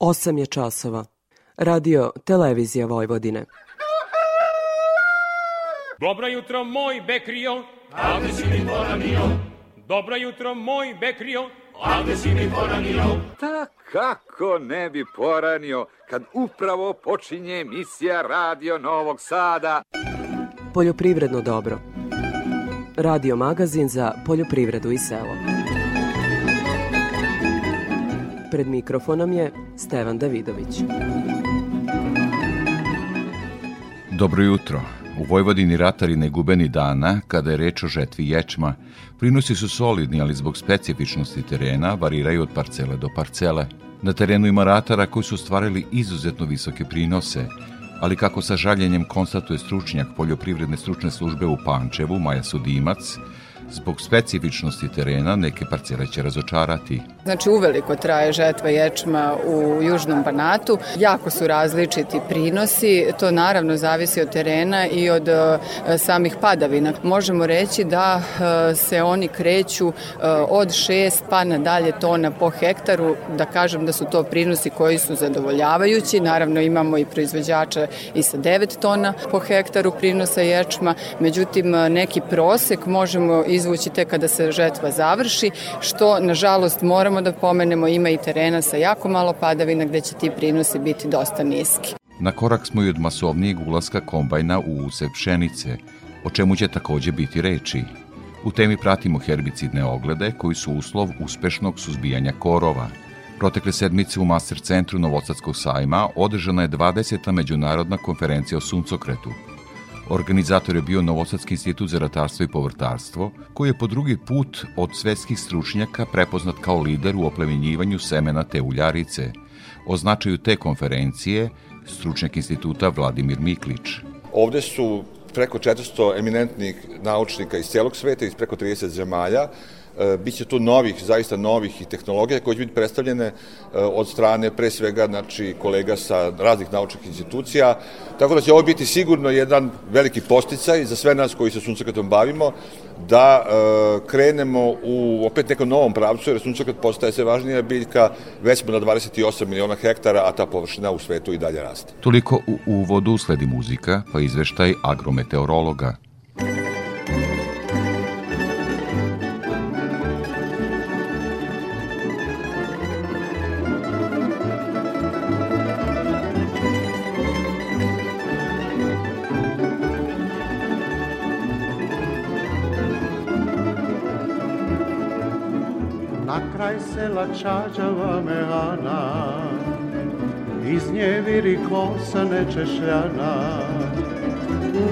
8 je časova. Radio Televizija Vojvodine. Dobro jutro, moj bekrio, a gde si mi poranio? Dobro jutro, moj bekrio, a gde si mi poranio? Ta kako ne bi poranio kad upravo počinje emisija Radio Novog Sada. Poljoprivredno dobro. Radio magazin za poljoprivredu i selo. Pred mikrofonom je Stevan Davidović. Dobro jutro. U Vojvodini ratari ne gube ni dana kada je reč o žetvi ječma. Prinosi su solidni, ali zbog specifičnosti terena variraju od parcele do parcele. Na terenu ima ratara koji su stvarili izuzetno visoke prinose, ali kako sa žaljenjem konstatuje stručnjak poljoprivredne stručne službe u Pančevu, Maja Sudimac, Zbog specifičnosti terena neke parcele će razočarati. Znači uveliko traje žetva ječma u južnom Banatu. Jako su različiti prinosi. To naravno zavisi od terena i od uh, samih padavina. Možemo reći da uh, se oni kreću uh, od 6 pa nadalje tona po hektaru. Da kažem da su to prinosi koji su zadovoljavajući. Naravno imamo i proizvođača i sa 9 tona po hektaru prinosa ječma. Međutim, neki prosek možemo i izvući tek kada se žetva završi, što nažalost moramo da pomenemo ima i terena sa jako malo padavina gde će ti prinosi biti dosta niski. Na korak smo i od masovnijeg ulaska kombajna u usev pšenice, o čemu će takođe biti reči. U temi pratimo herbicidne oglede koji su uslov uspešnog suzbijanja korova. Protekle sedmice u Master centru Novosadskog sajma održana je 20. međunarodna konferencija o suncokretu – Organizator je bio Novosadski institut za ratarstvo i povrtarstvo, koji je po drugi put od svetskih stručnjaka prepoznat kao lider u oplemenjivanju semena te uljarice. O značaju te konferencije stručnjak instituta Vladimir Miklić. Ovde su preko 400 eminentnih naučnika iz celog sveta, iz preko 30 zemalja, biće tu novih, zaista novih i tehnologija koje će biti predstavljene e, od strane pre svega znači, kolega sa raznih naučnih institucija, tako da će ovo biti sigurno jedan veliki posticaj za sve nas koji se suncokretom bavimo, da e, krenemo u opet nekom novom pravcu, jer suncokret postaje sve važnija biljka, već smo na 28 miliona hektara, a ta površina u svetu i dalje raste. Toliko u uvodu sledi muzika, pa izveštaj agrometeorologa. Čađava mehana Iz nje viri kosa nečešljana.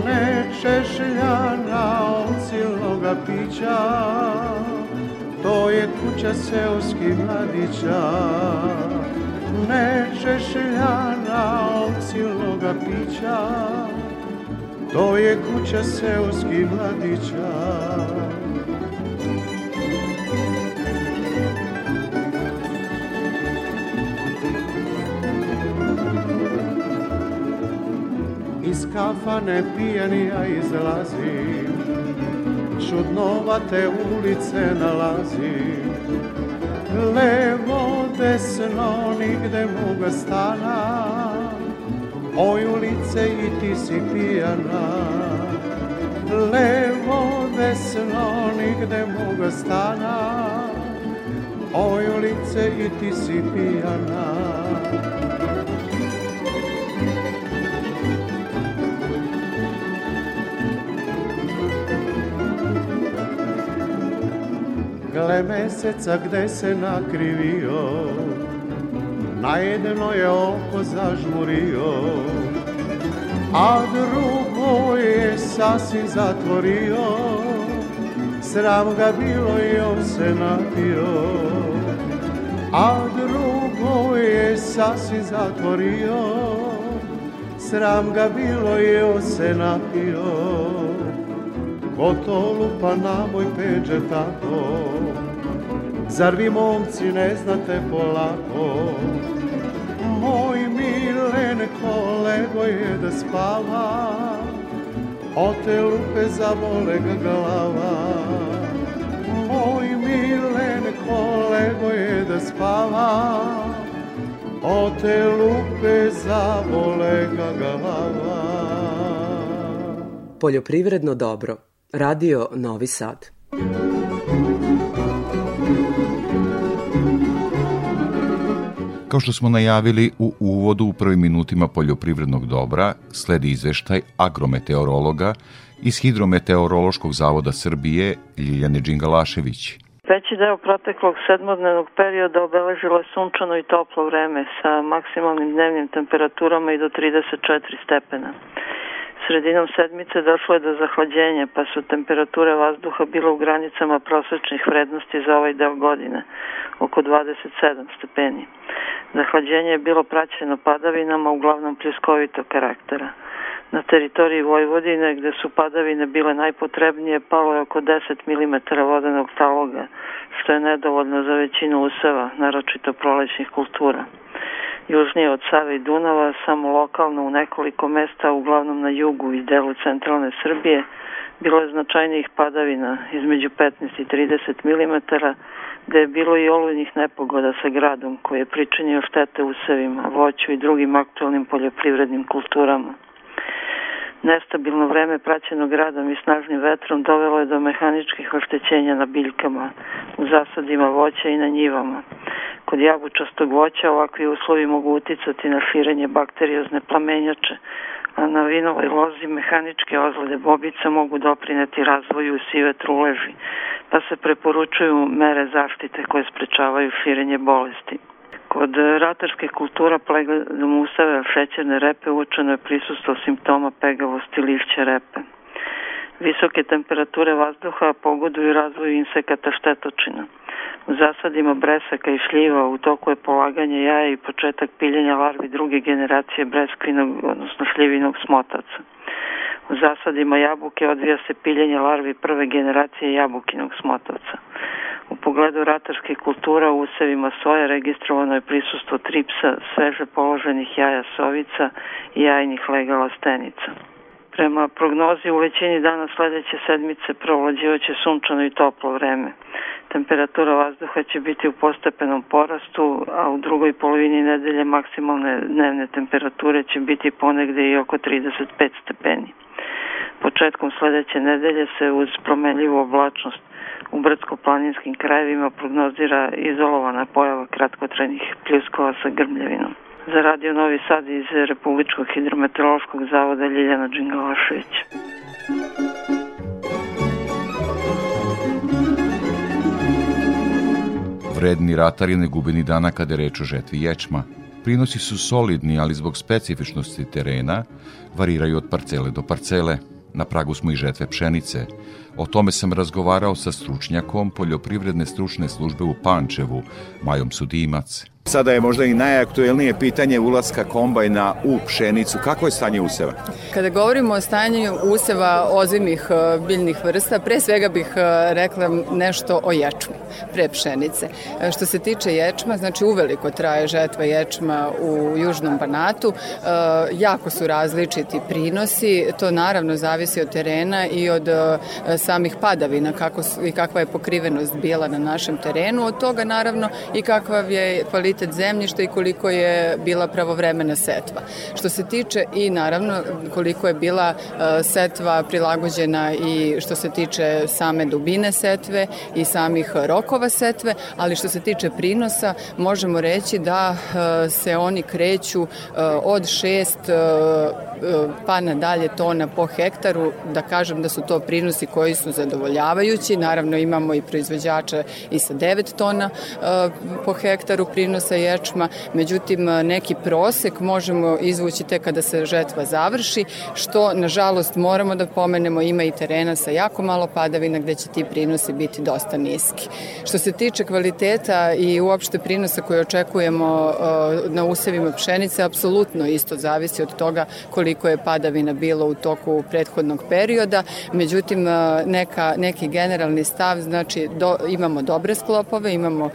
Nečešljana od silnoga pića. To je kuća seoskih mladića. Nečešljana od silnoga pića. To je kuća seoskih mladića iz kafane pijanija izlazi. Čudnovate ulice nalazi. Levo, desno, nigde moga stana. Oj ulice i ti si pijana. Levo, desno, nigde moga stana. Oj ulice i ti si pijana Gle meseca gde se nakrivio Na jedno je oko zažmurio A drugo je sasvim zatvorio. Sram ga bilo i on se napio A drugo je sasvim zatvorio. Sram ga bilo i on se napio. Ko to lupa na moj peđe tako Zar vi momci ne znate polako Moj milen kolego je da spava O te lupe zabole ga glava Moj milen kolego je da spava o te lupe zavole gagalava. Poljoprivredno dobro. Radio Novi Sad. Kao što smo najavili u uvodu u prvim minutima poljoprivrednog dobra, sledi izveštaj agrometeorologa iz Hidrometeorološkog zavoda Srbije Ljiljane Đingalašević. Veći deo proteklog sedmodnevnog perioda obeležilo je sunčano i toplo vreme sa maksimalnim dnevnim temperaturama i do 34 stepena. Sredinom sedmice došlo je do zahlađenja, pa su temperature vazduha bile u granicama prosečnih vrednosti za ovaj deo godine, oko 27 stepeni. Zahlađenje je bilo praćeno padavinama, uglavnom pljuskovitog karaktera. Na teritoriji Vojvodine, gde su padavine bile najpotrebnije, palo je oko 10 mm vodenog taloga, što je nedovoljno za većinu useva, naročito prolećnih kultura. Južnije od Save i Dunava, samo lokalno u nekoliko mesta, uglavnom na jugu i delu centralne Srbije, bilo je značajnijih padavina između 15 i 30 mm, gde je bilo i olujnih nepogoda sa gradom koji je pričinio štete usevima, voću i drugim aktualnim poljoprivrednim kulturama. Nestabilno vreme praćeno gradom i snažnim vetrom dovelo je do mehaničkih oštećenja na biljkama, u zasadima voća i na njivama. Kod jabučastog voća ovakvi uslovi mogu uticati na širenje bakteriozne plamenjače, a na vinovoj lozi mehaničke ozlede bobica mogu doprineti razvoju sive truleži, pa se preporučuju mere zaštite koje sprečavaju širenje bolesti. Kod ratarske kultura pregledom usave šećerne repe uočeno je prisustvo simptoma pegavosti lišće repe. Visoke temperature vazduha pogoduju razvoju insekata štetočina. U zasadima bresaka i šljiva u toku je polaganje jaja i početak piljenja larvi druge generacije breskvinog, odnosno šljivinog smotaca. U zasadima jabuke odvija se piljenje larvi prve generacije jabukinog smotavca. U pogledu ratarske kultura u usevima soje registrovano je prisustvo tripsa, sveže položenih jaja sovica i jajnih legala stenica. Prema prognozi u većini dana sledeće sedmice provlađivaće sunčano i toplo vreme. Temperatura vazduha će biti u postepenom porastu, a u drugoj polovini nedelje maksimalne dnevne temperature će biti ponegde i oko 35 stepeni. Početkom sledeće nedelje se uz promenljivu oblačnost u brdsko-planinskim krajevima prognozira izolovana pojava kratkotrajnih pljuskova sa grmljavinom. Za radio Novi Sad iz Republičkog hidrometeorološkog zavoda Ljiljana Đingalašević. Vredni ratari ne gubi ni dana kada je reč o žetvi ječma. Prinosi su solidni, ali zbog specifičnosti terena variraju od parcele do parcele. Na pragu smo i žetve pšenice. O tome sam razgovarao sa stručnjakom Poljoprivredne stručne službe u Pančevu, Majom Sudimac. Sada je možda i najaktuelnije pitanje ulaska kombajna u pšenicu. Kako je stanje useva? Kada govorimo o stanju useva ozimih e, biljnih vrsta, pre svega bih e, rekla nešto o ječmu, pre pšenice. E, što se tiče ječma, znači uveliko traje žetva ječma u južnom banatu. Jako su različiti prinosi, to naravno zavisi od terena i od samih padavina kako su, i kakva je pokrivenost bila na našem terenu. Od toga naravno i kakav je kvalitet zemljišta i koliko je bila pravovremena setva. Što se tiče i naravno koliko je bila e, setva prilagođena i što se tiče same dubine setve i samih rokova setve, ali što se tiče prinosa možemo reći da e, se oni kreću e, od 6 pa nadalje tona po hektaru, da kažem da su to prinosi koji su zadovoljavajući, naravno imamo i proizvođača i sa 9 tona po hektaru prinosa sa ječma, međutim neki prosek možemo izvući tek kada se žetva završi, što nažalost moramo da pomenemo ima i terena sa jako malo padavina gde će ti prinosi biti dosta niski. Što se tiče kvaliteta i uopšte prinosa koje očekujemo na usevima pšenice, apsolutno isto zavisi od toga koliko koliko je padavina bilo u toku prethodnog perioda, međutim neka, neki generalni stav, znači do, imamo dobre sklopove, imamo uh,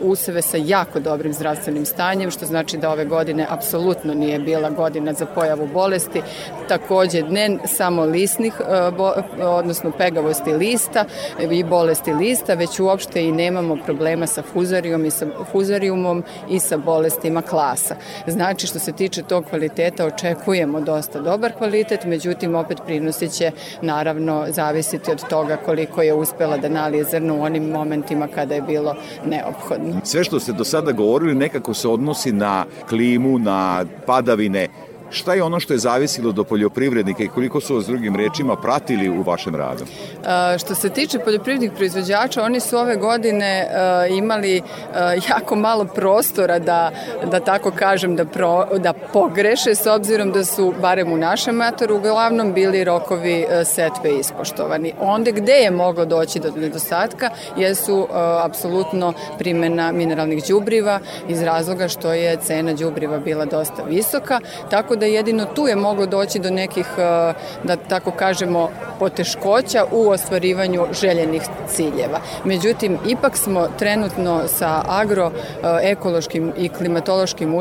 useve sa jako dobrim zdravstvenim stanjem, što znači da ove godine apsolutno nije bila godina za pojavu bolesti, takođe ne samo lisnih, uh, bo, odnosno pegavosti lista i bolesti lista, već uopšte i nemamo problema sa fuzarijom i sa fuzarijumom i sa bolestima klasa. Znači što se tiče tog kvaliteta očekujemo dosta dobar kvalitet, međutim opet prinosit će naravno zavisiti od toga koliko je uspela da nalije zrno u onim momentima kada je bilo neophodno. Sve što ste do sada govorili nekako se odnosi na klimu, na padavine, Šta je ono što je zavisilo do poljoprivrednika i koliko su s drugim rečima pratili u vašem radu? A, što se tiče poljoprivrednih proizvođača, oni su ove godine a, imali a, jako malo prostora da, da tako kažem, da, pro, da pogreše, s obzirom da su, barem u našem matoru, uglavnom bili rokovi setve ispoštovani. Onde gde je moglo doći do nedostatka jesu apsolutno primena mineralnih đubriva iz razloga što je cena đubriva bila dosta visoka, tako da jedino tu je moglo doći do nekih, e, da tako kažemo, poteškoća u ostvarivanju željenih ciljeva. Međutim, ipak smo trenutno sa agroekološkim i klimatološkim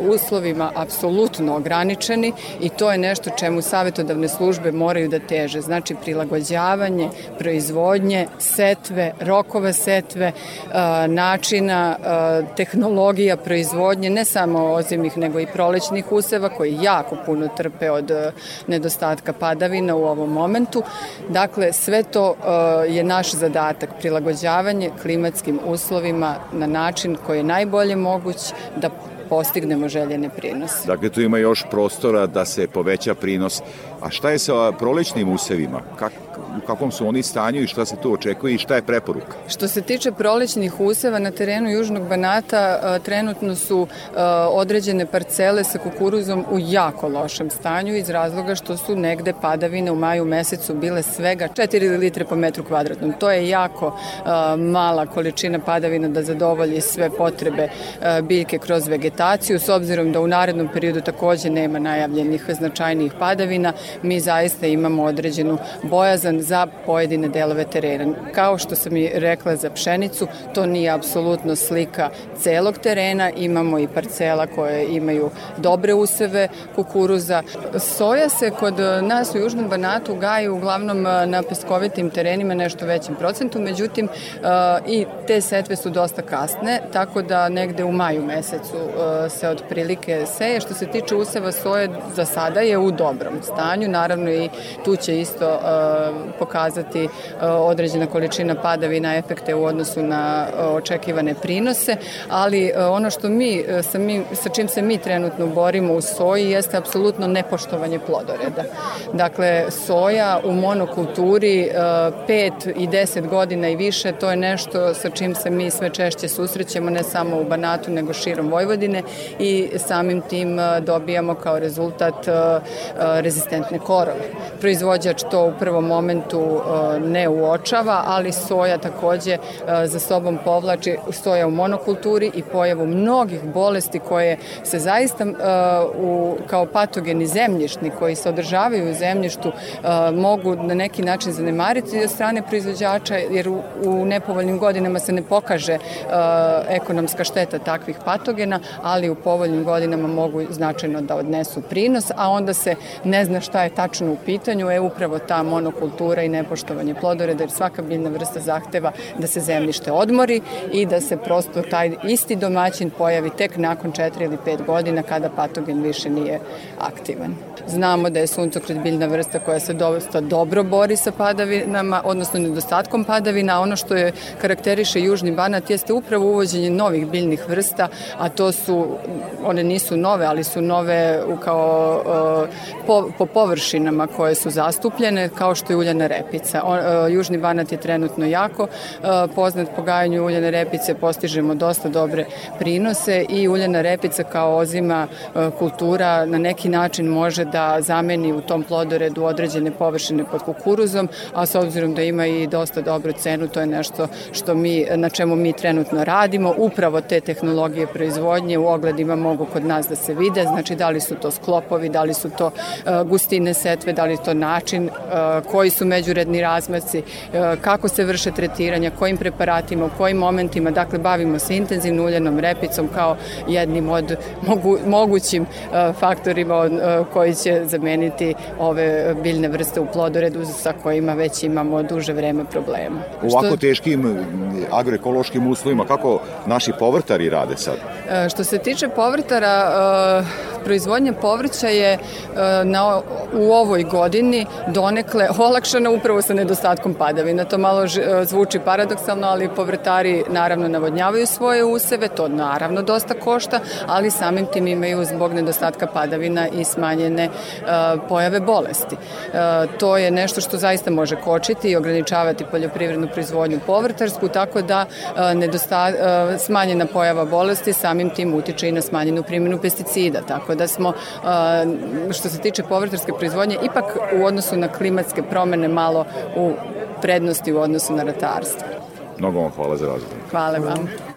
uslovima apsolutno ograničeni i to je nešto čemu savjetodavne službe moraju da teže. Znači, prilagođavanje, proizvodnje, setve, rokove setve, e, načina, e, tehnologija proizvodnje, ne samo ozimih, nego i prolećnih useva koji jako puno trpe od e, nedostatka padavina u ovom momentu. Dakle, sve to e, je naš zadatak, prilagođavanje klimatskim uslovima na način koji je najbolje moguć da postignemo željene prinose. Dakle, tu ima još prostora da se poveća prinos. A šta je sa prolećnim usevima? Kako u kakvom su oni stanju i šta se tu očekuje i šta je preporuka? Što se tiče prolećnih useva na terenu Južnog Banata, trenutno su određene parcele sa kukuruzom u jako lošem stanju iz razloga što su negde padavine u maju mesecu bile svega 4 litre po metru kvadratnom. To je jako mala količina padavina da zadovolji sve potrebe biljke kroz vegetaciju, s obzirom da u narednom periodu takođe nema najavljenih značajnijih padavina, mi zaista imamo određenu bojazan za pojedine delove terena. Kao što sam i rekla za pšenicu, to nije apsolutno slika celog terena, imamo i parcela koje imaju dobre useve kukuruza. Soja se kod nas u Južnom Banatu gaji uglavnom na peskovitim terenima nešto većim procentu, međutim i te setve su dosta kasne, tako da negde u maju mesecu se otprilike seje. Što se tiče useva soje, za sada je u dobrom stanju, naravno i tu će isto pokazati e, određena količina padavina efekte u odnosu na e, očekivane prinose, ali e, ono što mi sa, mi, sa čim se mi trenutno borimo u soji jeste apsolutno nepoštovanje plodoreda. Dakle, soja u monokulturi 5 i 10 godina i više, to je nešto sa čim se mi sve češće susrećemo, ne samo u Banatu, nego širom Vojvodine i samim tim dobijamo kao rezultat rezistentne korove. Proizvođač to u prvom momentu momentu e, ne uočava, ali soja takođe e, za sobom povlači soja u monokulturi i pojavu mnogih bolesti koje se zaista e, u, kao patogeni zemljišni koji se održavaju u zemljištu mogu na neki način zanemariti od strane proizvođača jer u, u nepovoljnim godinama se ne pokaže ekonomska šteta takvih patogena, ali u povoljnim godinama mogu značajno da odnesu prinos, a onda se ne zna šta je tačno u pitanju, je upravo ta monokultura kultura i nepoštovanje plodoreda, jer svaka biljna vrsta zahteva da se zemljište odmori i da se prosto taj isti domaćin pojavi tek nakon 4 ili 5 godina kada patogen više nije aktivan. Znamo da je suncokret biljna vrsta koja se dosta dobro bori sa padavinama, odnosno nedostatkom padavina. Ono što je karakteriše južni banat jeste upravo uvođenje novih biljnih vrsta, a to su, one nisu nove, ali su nove kao po, po površinama koje su zastupljene, kao što je uljana uljana repica. O, e, Južni Banat je trenutno jako e, poznat po gajanju uljane repice, postižemo dosta dobre prinose i uljana repica kao ozima e, kultura na neki način može da zameni u tom plodoredu određene površine pod kukuruzom, a s obzirom da ima i dosta dobru cenu, to je nešto što mi, na čemu mi trenutno radimo. Upravo te tehnologije proizvodnje u ogledima mogu kod nas da se vide, znači da li su to sklopovi, da li su to gustine setve, da li je to način, koji su međuredni razmaci, uh, kako se vrše tretiranja, kojim preparatima, u kojim momentima, dakle bavimo se intenzivno uljenom repicom kao jednim od mogu, mogućim faktorima koji će zameniti ove biljne vrste u plodoredu sa kojima već imamo duže vreme problema. U ovako teškim agroekološkim uslovima, kako naši povrtari rade sad? E, što se tiče povrtara, e, proizvodnja povrća je e, na, u ovoj godini donekle olakšana upravo sa nedostatkom padavina. To malo zvuči paradoksalno, ali povrtari naravno navodnjavaju svoje useve, to naravno dosta košta, ali samim tim imaju zbog nedostatka padavina i smanjene pojave bolesti. To je nešto što zaista može kočiti i ograničavati poljoprivrednu proizvodnju povrtarsku, tako da nedosta, smanjena pojava bolesti samim tim utiče i na smanjenu primjenu pesticida, tako da smo, što se tiče povrtarske proizvodnje, ipak u odnosu na klimatske promene malo u prednosti u odnosu na ratarstvo. Mnogo vam hvala za razgovor. Hvala vam.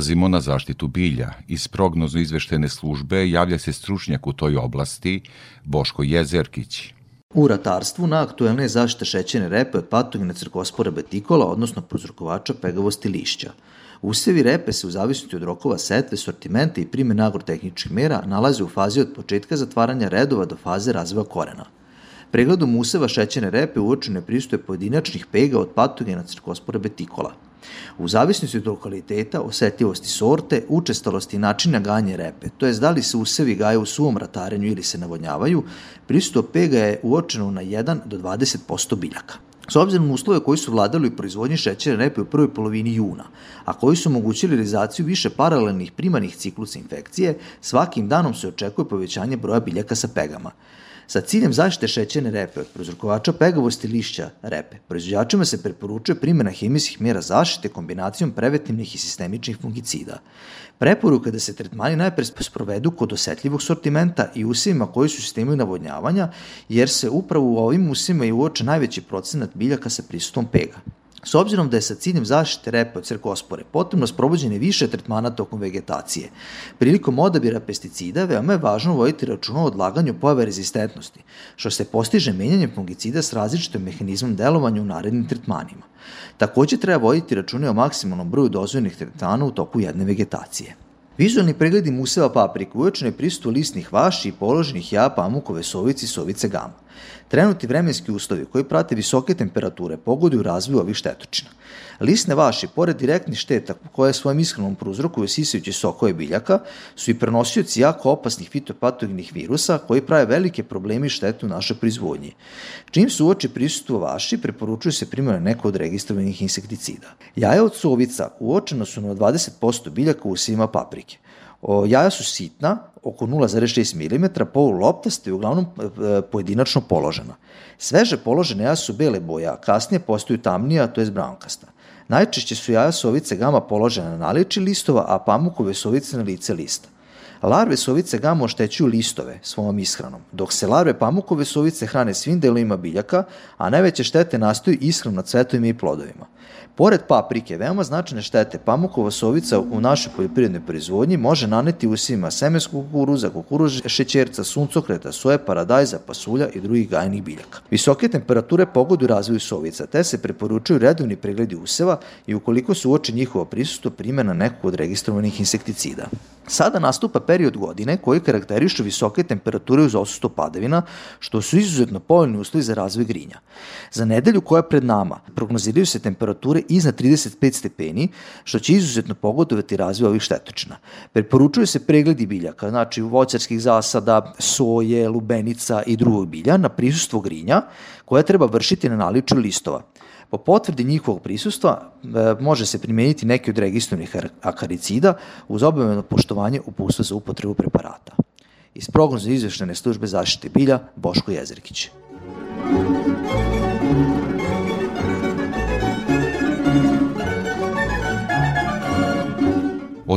Prelazimo na zaštitu bilja. Iz prognozu izveštene službe javlja se stručnjak u toj oblasti Boško Jezerkić. U ratarstvu na aktuelne zaštite šećerne repe od patogena crkospora betikola, odnosno prozrokovača pegavosti lišća. Usevi repe se u zavisnosti od rokova setve, sortimenta i primjena agrotehničkih mera nalaze u fazi od početka zatvaranja redova do faze razvoja korena. Pregledom useva šećerne repe uočeno je pristuje pojedinačnih pega od patogena crkospora betikola – U zavisnosti od lokaliteta, osetljivosti sorte, učestalosti i načina ganje repe, to je da li se usevi gaje u suvom ratarenju ili se navodnjavaju, prisuto pega je uočeno na 1 do 20% biljaka. S obzirom na uslove koji su vladali u proizvodnji šećerne repe u prvoj polovini juna, a koji su omogućili realizaciju više paralelnih primarnih ciklusa infekcije, svakim danom se očekuje povećanje broja biljaka sa pegama. Sa ciljem zaštite šećerne repe od prouzrokovača pegavosti lišća repe, proizvođačima se preporučuje primjena hemijskih mjera zaštite kombinacijom preventivnih i sistemičnih fungicida. Preporuka da se tretmani najpre sprovedu kod osetljivog sortimenta i usijima koji su u sistemu navodnjavanja, jer se upravo u ovim usijima i uoče najveći procenat biljaka sa prisutnom pega. S obzirom da je sa ciljem zaštite repe od crkospore potrebno sprovođenje više tretmana tokom vegetacije, prilikom odabira pesticida veoma je važno voditi računa o odlaganju pojave rezistentnosti, što se postiže menjanjem fungicida s različitim mehanizmom delovanja u narednim tretmanima. Takođe treba voditi račune o maksimalnom broju dozvojenih tretmana u toku jedne vegetacije. Vizualni pregledi museva paprika uočeno je prisutu listnih vaši i položenih jaja pamukove sovici i sovice gama. Trenutni vremenski uslovi koji prate visoke temperature pogoduju razvoju ovih štetočina. Lisne vaši, pored direktnih šteta koje svojim ishranom prouzrokuju sisajući sokove biljaka, su i prenosioci jako opasnih fitopatogenih virusa koji prave velike probleme i štetu u našoj proizvodnji. Čim su uoči prisustvo vaši, preporučuju se primjena neko od registrovanih insekticida. Jaja od sovica uočeno su na 20% biljaka u usivima paprike. O, jaja su sitna, oko 0,6 mm, poluloptaste i uglavnom e, pojedinačno položena. Sveže položene jaja su bele boje, a kasnije postaju tamnija, to je braunkasta. Najčešće su jaja sovice gama položena na naliči listova, a pamukove sovice na lice lista. Larve sovice gama oštećuju listove svojom ishranom, dok se larve pamukove sovice hrane svim delovima biljaka, a najveće štete nastaju ishranom na cvetovima i plodovima. Pored paprike, veoma značajne štete pamukova sovica u našoj poljoprivrednoj proizvodnji može naneti usima semenskog kukuruza, kukuruza šećerca, suncokreta, soje, paradajza, pasulja i drugih gajnih biljaka. Visoke temperature pogodu razvoju sovica, te se preporučuju redovni pregledi useva i ukoliko su uoči njihovo prisustvo primjena nekog od registrovanih insekticida. Sada nastupa period godine koji karakterišu visoke temperature uz osusto padavina, što su izuzetno povoljni uslovi za razvoj grinja. Za nedelju koja je pred nama prognoziraju se temperature iznad 35 stepeni, što će izuzetno pogodovati razvoj ovih štetočina. Preporučuju se pregledi biljaka, znači voćarskih zasada, soje, lubenica i drugog bilja na prisustvo grinja, koje treba vršiti na naliču listova. Po potvrdi njihovog prisustva e, može se primeniti neki od registrovanih akaricida uz obavljeno poštovanje upustva za upotrebu preparata. Iz prognoza izveštene službe zaštite bilja Boško Jezerkić.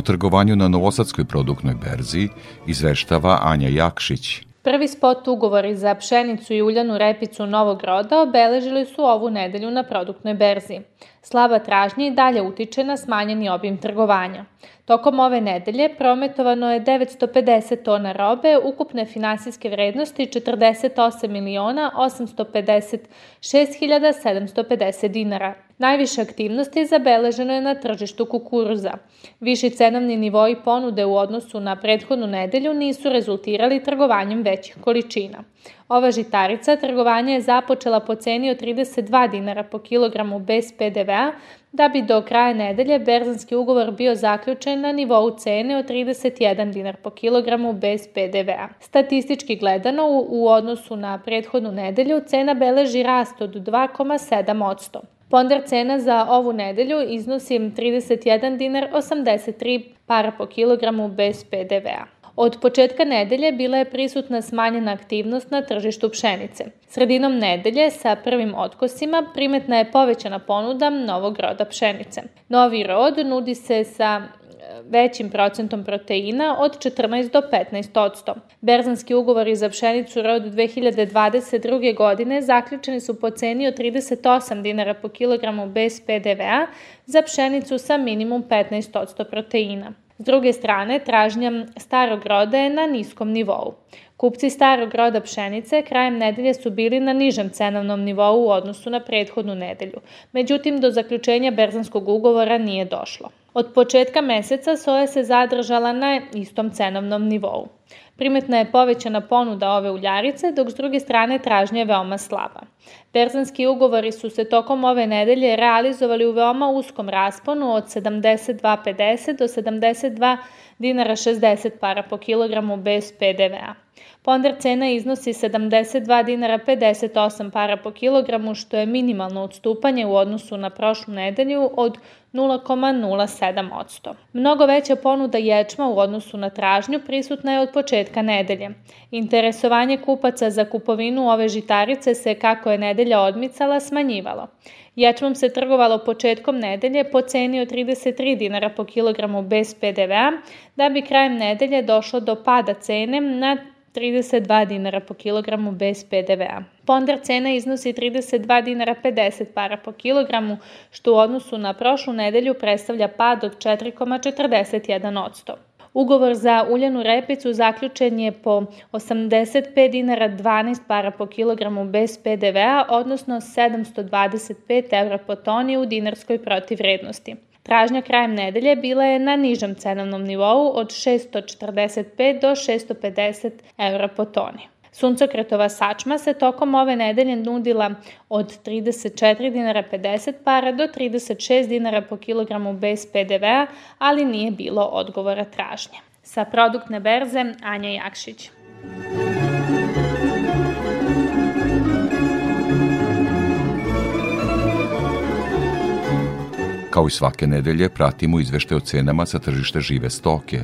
Trgovanju na Novosadskoj produktnoj berzi izveštava Anja Jakšić. Prvi spot ugovori za pšenicu i uljanu repicu novog roda obeležili su ovu nedelju na produktnoj berzi. Slaba tražnja i dalje utiče na smanjeni obim trgovanja. Tokom ove nedelje prometovano je 950 tona robe ukupne finansijske vrednosti 48 miliona 856 750 dinara. Najviše aktivnosti zabeleženo je na tržištu kukuruza. Viši cenovni nivoi ponude u odnosu na prethodnu nedelju nisu rezultirali trgovanjem većih količina. Ova žitarica trgovanja je započela po ceni od 32 dinara po kilogramu bez PDV-a, da bi do kraja nedelje berzanski ugovor bio zaključen na nivou cene od 31 dinar po kilogramu bez PDV-a. Statistički gledano, u odnosu na prethodnu nedelju, cena beleži rast od 2,7%. Ponder cena za ovu nedelju iznosi 31 dinar 83 para po kilogramu bez PDV-a. Od početka nedelje bila je prisutna smanjena aktivnost na tržištu pšenice. Sredinom nedelje sa prvim otkosima primetna je povećana ponuda novog roda pšenice. Novi rod nudi se sa većim procentom proteina od 14 do 15 odsto. Berzanski ugovori za pšenicu rod 2022. godine zaključeni su po ceni od 38 dinara po kilogramu bez PDV-a za pšenicu sa minimum 15 odsto proteina. S druge strane, tražnja starog roda je na niskom nivou. Kupci starog roda pšenice krajem nedelje su bili na nižem cenovnom nivou u odnosu na prethodnu nedelju, međutim do zaključenja berzanskog ugovora nije došlo. Od početka meseca soja se zadržala na istom cenovnom nivou. Primetna je povećana ponuda ove uljarice, dok s druge strane tražnja je veoma slaba. Berzanski ugovori su se tokom ove nedelje realizovali u veoma uskom rasponu od 72,50 do 72 dinara 60 para po kilogramu bez PDV-a. Ponder cena iznosi 72 dinara 58 para po kilogramu, što je minimalno odstupanje u odnosu na prošlu nedelju od 0,07%. Mnogo veća ponuda ječma u odnosu na tražnju prisutna je od početka nedelje. Interesovanje kupaca za kupovinu ove žitarice se, kako je nedelja odmicala, smanjivalo. Ječmom se trgovalo početkom nedelje po ceni od 33 dinara po kilogramu bez PDV-a, da bi krajem nedelje došlo do pada cene na 32 dinara po kilogramu bez PDV-a. Ponder cena iznosi 32 dinara 50 para po kilogramu, što u odnosu na prošlu nedelju predstavlja pad od 4,41%. Ugovor za uljanu repicu zaključen je po 85 dinara 12 para po kilogramu bez PDV-a, odnosno 725 evra po toni u dinarskoj protivrednosti. Tražnja krajem nedelje bila je na nižem cenovnom nivou od 645 do 650 evra po toni. Suncokretova sačma se tokom ove nedelje nudila od 34 dinara 50 para do 36 dinara po kilogramu bez PDV-a, ali nije bilo odgovora tražnje. Sa produktne berze Anja Jakšić. Kao i svake nedelje pratimo izvešte o cenama sa tržište žive stoke.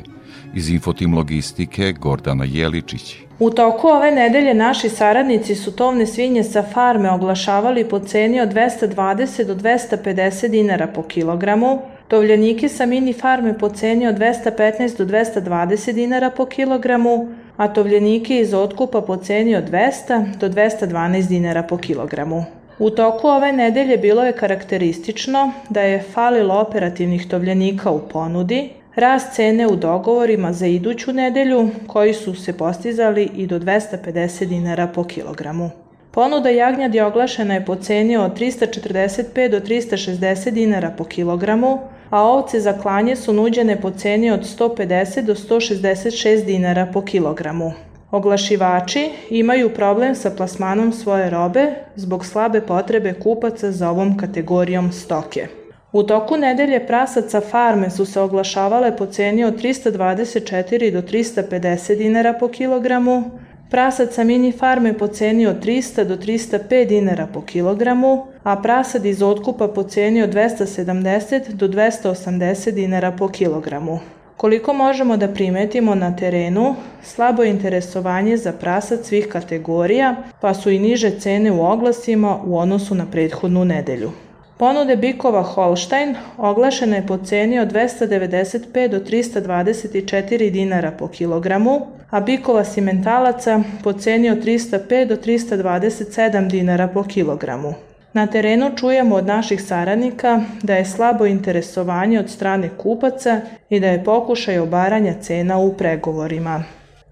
Iz Infotim Logistike Gordana Jeličić. U toku ove nedelje naši saradnici su tovne svinje sa farme oglašavali po ceni od 220 do 250 dinara po kilogramu, tovljanike sa mini farme po ceni od 215 do 220 dinara po kilogramu, a tovljanike iz otkupa po ceni od 200 do 212 dinara po kilogramu. U toku ove nedelje bilo je karakteristično da je falilo operativnih tovljenika u ponudi, rast cene u dogovorima za iduću nedelju koji su se postizali i do 250 dinara po kilogramu. Ponuda jagnjadi oglašena je po ceni od 345 do 360 dinara po kilogramu, a ovce za klanje su nuđene po ceni od 150 do 166 dinara po kilogramu. Oglašivači imaju problem sa plasmanom svoje robe zbog slabe potrebe kupaca za ovom kategorijom stoke. U toku nedelje prasaca farme su se oglašavale po ceni od 324 do 350 dinara po kilogramu, prasaca mini farme po ceni od 300 do 305 dinara po kilogramu, a prasad iz otkupa po ceni od 270 do 280 dinara po kilogramu. Koliko možemo da primetimo na terenu, slabo interesovanje za prasac svih kategorija, pa su i niže cene u oglasima u odnosu na prethodnu nedelju. Ponude bikova Holstein oglašena je po ceni od 295 do 324 dinara po kilogramu, a bikova simentalaca po ceni od 305 do 327 dinara po kilogramu. Na terenu čujemo od naših saradnika da je slabo interesovanje od strane kupaca i da je pokušaj obaranja cena u pregovorima.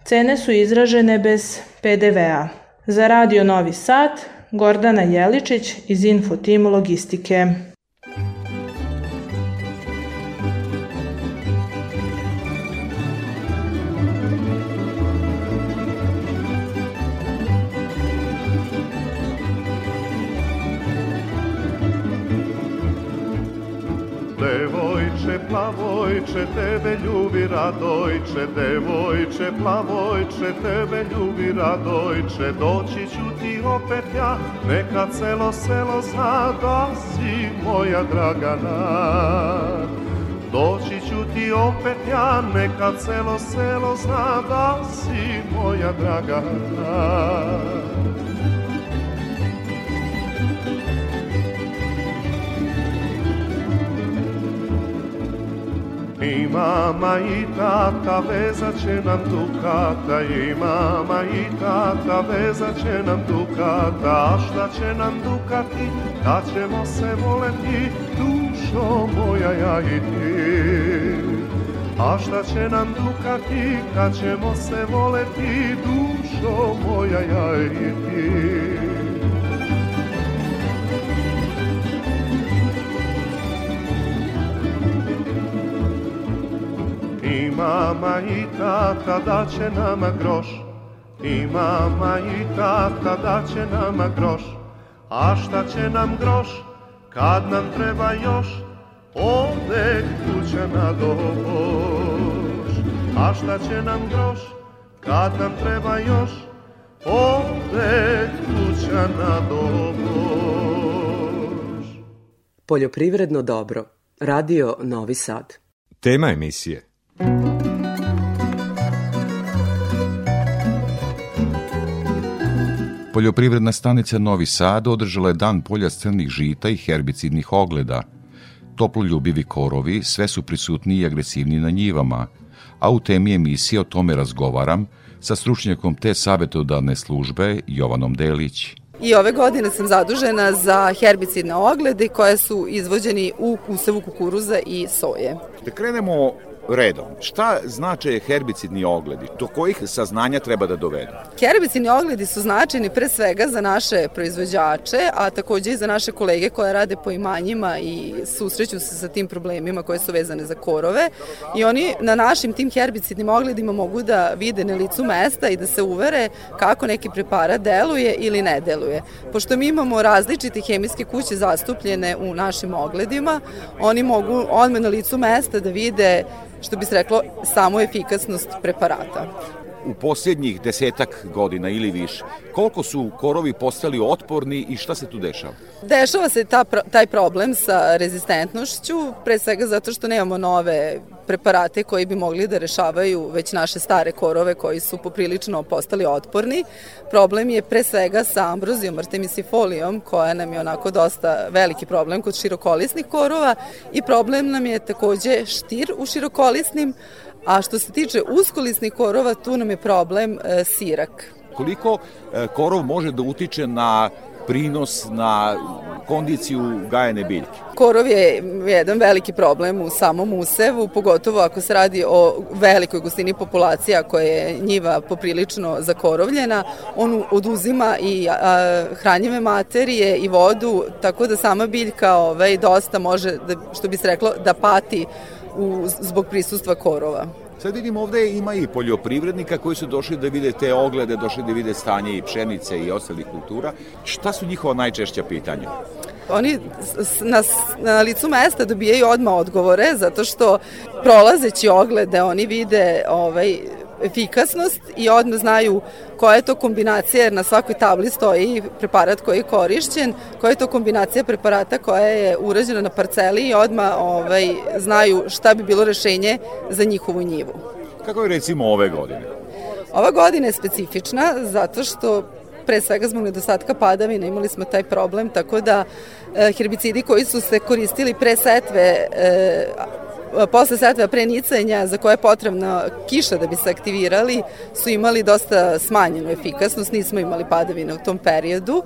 Cene su izražene bez PDV-a. Za Radio Novi Sad, Gordana Jeličić iz Infotim Logistike. Plavojče, tebe ljubi radojče, devojče, plavojče, tebe ljubi radojče, doći ću ti opet ja, neka celo selo zna da si moja Dragana. Doći ću ti opet ja, neka celo selo zna da si moja Dragana. I mama i tata vezat će nam dukata. I mama i tata vezat će nam dukata. A šta će nam dukati? Kad ćemo se voleti Dušo moja ja i ti. A šta će nam dukati? Kad ćemo se voleti Dušo moja ja i ti mama i tata da će nama groš. I mama i tata da će nama groš. A šta će nam groš kad nam treba još? Ode kuća na doboš. A šta će nam groš kad nam treba još? Ode kuća na doboš. Poljoprivredno dobro. Radio Novi Sad. Tema emisije Poljoprivredna stanica Novi Sad održala je dan polja crnih žita i herbicidnih ogleda. Toploljubivi korovi sve su prisutni i agresivni na njivama, a u temi emisije o tome razgovaram sa stručnjakom te savjetodavne službe Jovanom Delić. I ove godine sam zadužena za herbicidne oglede koje su izvođeni u usevu kukuruza i soje. Da krenemo redom. Šta znače herbicidni ogledi? Do kojih saznanja treba da dovedu? Herbicidni ogledi su značajni pre svega za naše proizvođače, a takođe i za naše kolege koje rade po imanjima i susreću se sa tim problemima koje su vezane za korove. I oni na našim tim herbicidnim ogledima mogu da vide na licu mesta i da se uvere kako neki preparat deluje ili ne deluje. Pošto mi imamo različite hemijske kuće zastupljene u našim ogledima, oni mogu odme na licu mesta da vide što bi se reklo, samo efikasnost preparata. U posljednjih desetak godina ili više, koliko su korovi postali otporni i šta se tu dešava? Dešava se ta, taj problem sa rezistentnošću, pre svega zato što nemamo nove preparate koji bi mogli da rešavaju već naše stare korove koji su poprilično postali otporni. Problem je pre svega sa ambrozijom artemisifolijom koja nam je onako dosta veliki problem kod širokolisnih korova i problem nam je takođe štir u širokolisnim, a što se tiče uskolisnih korova tu nam je problem e, sirak. Koliko e, korov može da utiče na prinos na kondiciju gajene biljke. Korov je jedan veliki problem u samom usevu, pogotovo ako se radi o velikoj gustini populacija koja je njiva poprilično zakorovljena. On oduzima i a, hranjive materije i vodu, tako da sama biljka ovaj, dosta može, da, što bi se reklo, da pati u, zbog prisustva korova. Sad vidim ovde ima i poljoprivrednika koji su došli da vide te oglede, došli da vide stanje i pšenice i ostalih kultura. Šta su njihova najčešća pitanja? Oni na, na licu mesta dobijaju odmah odgovore zato što prolazeći oglede oni vide ovaj, efikasnost i odmah znaju koja je to kombinacija, jer na svakoj tabli stoji preparat koji je korišćen, koja je to kombinacija preparata koja je urađena na parceli i odmah ovaj, znaju šta bi bilo rešenje za njihovu njivu. Kako je recimo ove godine? Ova godina je specifična zato što pre svega zbog nedostatka padavina imali smo taj problem, tako da e, herbicidi koji su se koristili pre setve e, posle setve pre nicanja za koje je potrebna kiša da bi se aktivirali su imali dosta smanjenu efikasnost, nismo imali padavine u tom periodu.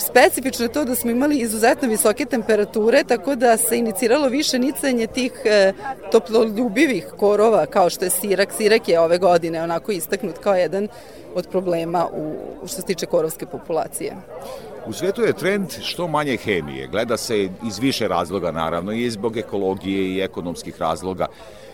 Specifično je to da smo imali izuzetno visoke temperature, tako da se iniciralo više nicanje tih e, toploljubivih korova, kao što je sirak. Sirak je ove godine onako istaknut kao jedan od problema u, što se tiče korovske populacije. U svetu je trend što manje hemije. Gleda se iz više razloga, naravno, i zbog ekologije i ekonomskih razloga.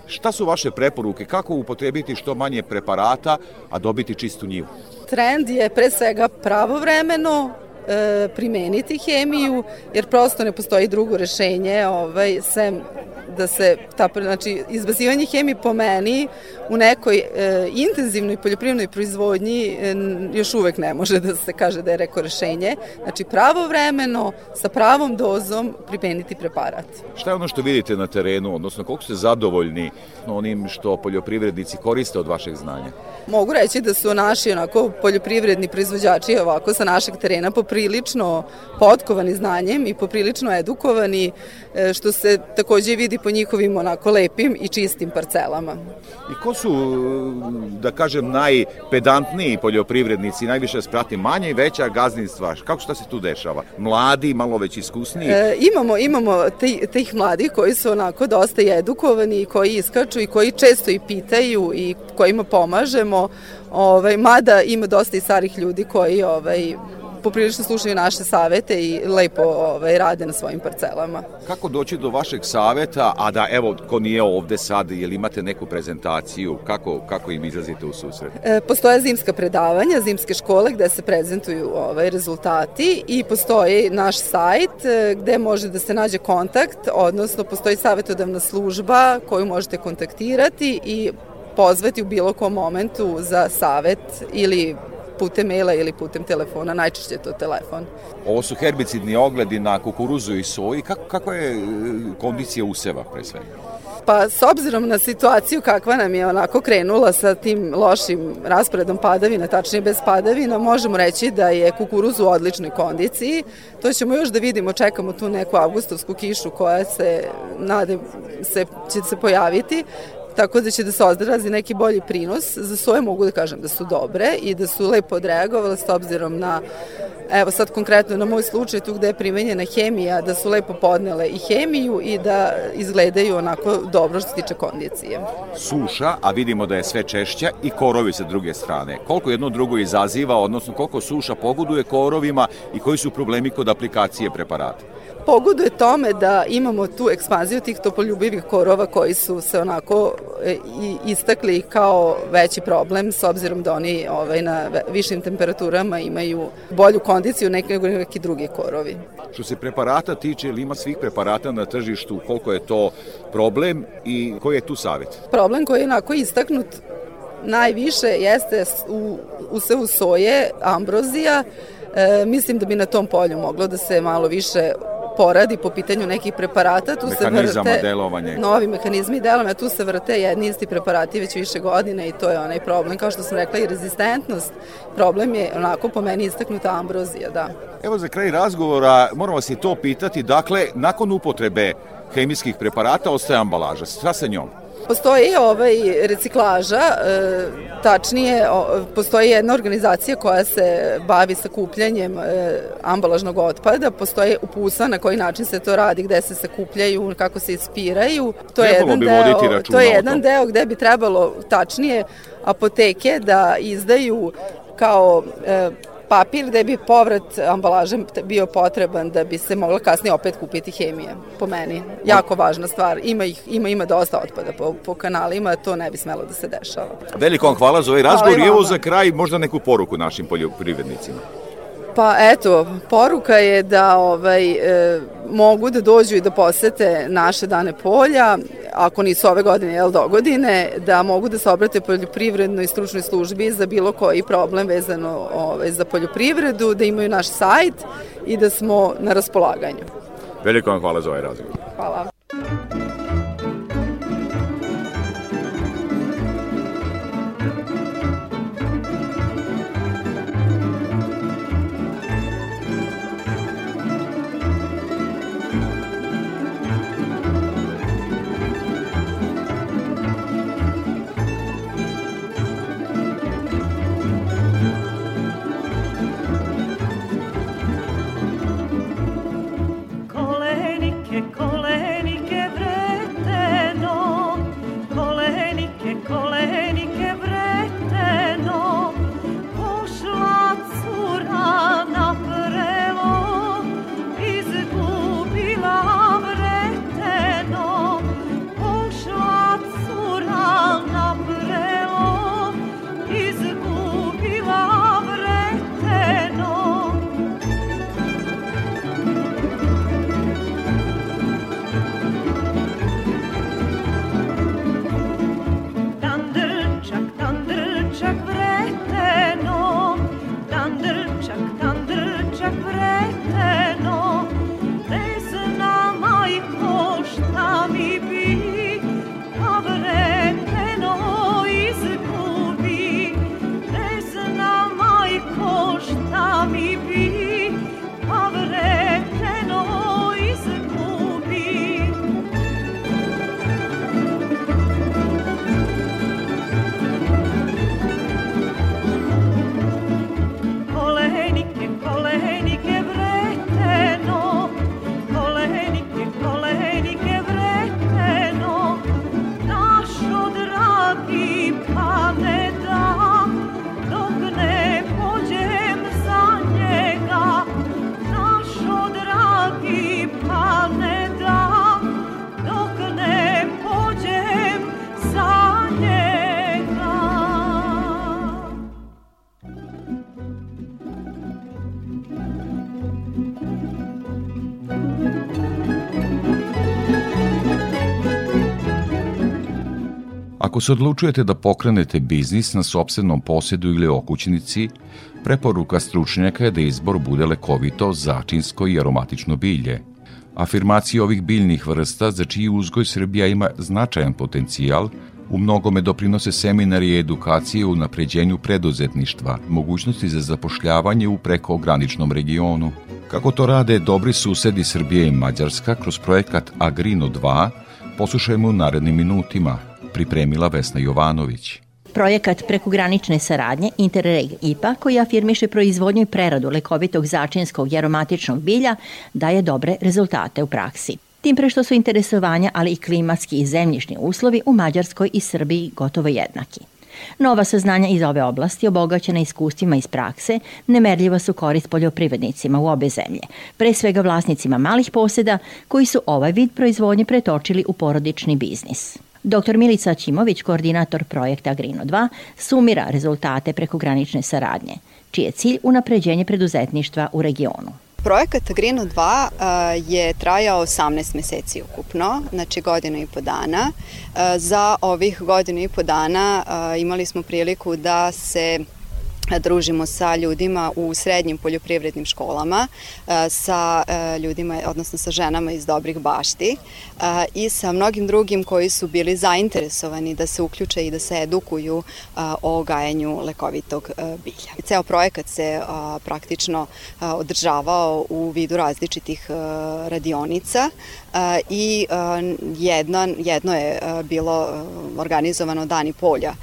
Šta su vaše preporuke? Kako upotrebiti što manje preparata, a dobiti čistu njivu? Trend je pre svega pravovremeno e, primeniti hemiju, jer prosto ne postoji drugo rešenje, ovaj, sem da se ta, znači, izbazivanje hemije po meni u nekoj e, intenzivnoj poljoprivrednoj proizvodnji e, još uvek ne može da se kaže da je reko rešenje. Znači, pravovremeno, sa pravom dozom pripeniti preparat. Šta je ono što vidite na terenu, odnosno koliko ste zadovoljni onim što poljoprivrednici koriste od vašeg znanja? Mogu reći da su naši onako poljoprivredni proizvođači ovako sa našeg terena poprilično potkovani znanjem i poprilično edukovani, što se takođe vidi po njihovim onako lepim i čistim parcelama. I ko su, da kažem, najpedantniji poljoprivrednici, najviše sprati manje i veća gazdinstva? Kako šta se tu dešava? Mladi, malo već iskusniji? E, imamo, imamo te, tih mladih koji su onako dosta edukovani i koji iskaču i koji često i pitaju i kojima pomažemo. Ovaj, mada ima dosta i starih ljudi koji ovaj, poprilično slušaju naše savete i lepo ovaj, rade na svojim parcelama. Kako doći do vašeg saveta, a da evo, ko nije ovde sad, jel imate neku prezentaciju, kako, kako im izlazite u susret? E, postoje zimska predavanja, zimske škole gde se prezentuju ovaj, rezultati i postoji naš sajt e, gde može da se nađe kontakt, odnosno postoji savetodavna služba koju možete kontaktirati i pozvati u bilo kom momentu za savet ili putem maila ili putem telefona, najčešće je to telefon. Ovo su herbicidni ogledi na kukuruzu i soji. Kako, kako je e, kondicija useva pre svega? Pa s obzirom na situaciju kakva nam je onako krenula sa tim lošim rasporedom padavina, tačnije bez padavina, možemo reći da je kukuruz u odličnoj kondiciji. To ćemo još da vidimo, čekamo tu neku avgustovsku kišu koja se, nade, se, će se pojaviti tako da će da se odrazi neki bolji prinos. Za soje mogu da kažem da su dobre i da su lepo odreagovale s obzirom na evo sad konkretno na moj slučaj tu gde je primenjena hemija, da su lepo podnele i hemiju i da izgledaju onako dobro što se tiče kondicije. Suša, a vidimo da je sve češća i korovi sa druge strane. Koliko jedno drugo izaziva, odnosno koliko suša pogoduje korovima i koji su problemi kod aplikacije preparata? Pogoduje tome da imamo tu ekspanziju tih topoljubivih korova koji su se onako e, istakli kao veći problem s obzirom da oni ovaj, na višim temperaturama imaju bolju kondiciju nego neki drugi korovi. Što se preparata tiče, ili ima svih preparata na tržištu, koliko je to problem i koji je tu savjet? Problem koji je onako istaknut najviše jeste u, u sevu soje, ambrozija, E, mislim da bi na tom polju moglo da se malo više poradi po pitanju nekih preparata. Tu se vrte delovanje. novi mehanizmi delovanja, tu se vrte jedni isti preparati već više godine i to je onaj problem. Kao što sam rekla i rezistentnost, problem je onako po meni istaknuta ambrozija, da. Evo za kraj razgovora moramo i to pitati, dakle, nakon upotrebe hemijskih preparata ostaje ambalaža. Šta sa njom? Postoji ovaj reciklaža, e, tačnije postoji jedna organizacija koja se bavi sakupljanjem e, ambalažnog otpada, postoji upusa na koji način se to radi, gde se sakupljaju, kako se ispiraju. To je jedan deo, to je jedan deo gde bi trebalo tačnije apoteke da izdaju kao e, papir gde bi povrat ambalaže bio potreban da bi se mogla kasnije opet kupiti hemija, po meni. Jako važna stvar. Ima, ih, ima, ima dosta otpada po, po kanalima, to ne bi smelo da se dešava. Veliko vam hvala za ovaj razgovor i evo za kraj možda neku poruku našim poljoprivrednicima. Pa eto, poruka je da ovaj, e, mogu da dođu i da posete naše dane polja, ako nisu ove godine, jel do godine, da mogu da se obrate poljoprivrednoj stručnoj službi za bilo koji problem vezano ovaj, za poljoprivredu, da imaju naš sajt i da smo na raspolaganju. Veliko vam hvala za ovaj razgovor. Hvala. Se odlučujete da pokrenete biznis na sobstvenom posjedu ili okućnici, preporuka stručnjaka je da izbor bude lekovito, začinsko i aromatično bilje. Afirmacije ovih biljnih vrsta, za čiji uzgoj Srbija ima značajan potencijal, u mnogome doprinose seminari i edukacije u napređenju preduzetništva, mogućnosti za zapošljavanje u prekoograničnom regionu. Kako to rade dobri susedi Srbije i Mađarska kroz projekat Agrino 2, poslušajmo u narednim minutima, pripremila Vesna Jovanović. Projekat prekogranične saradnje Interreg IPA koji afirmiše proizvodnju i preradu lekovitog začinskog i aromatičnog bilja daje dobre rezultate u praksi. Tim pre što su interesovanja, ali i klimatski i zemljišni uslovi u Mađarskoj i Srbiji gotovo jednaki. Nova saznanja iz ove oblasti, obogaćena iskustvima iz prakse, nemerljiva su korist poljoprivrednicima u obe zemlje, pre svega vlasnicima malih poseda koji su ovaj vid proizvodnje pretočili u porodični biznis. Dr. Milica Ćimović, koordinator projekta Grino 2, sumira rezultate prekogranične saradnje, čiji je cilj unapređenje preduzetništva u regionu. Projekat Grino 2 je trajao 18 meseci ukupno, znači godinu i po dana. Za ovih godinu i po dana imali smo priliku da se družimo sa ljudima u srednjim poljoprivrednim školama, e, sa e, ljudima, odnosno sa ženama iz dobrih bašti e, i sa mnogim drugim koji su bili zainteresovani da se uključe i da se edukuju o gajanju lekovitog bilja. Ceo projekat se praktično održavao u vidu različitih radionica i jedna, jedno je bilo organizovano Dani polja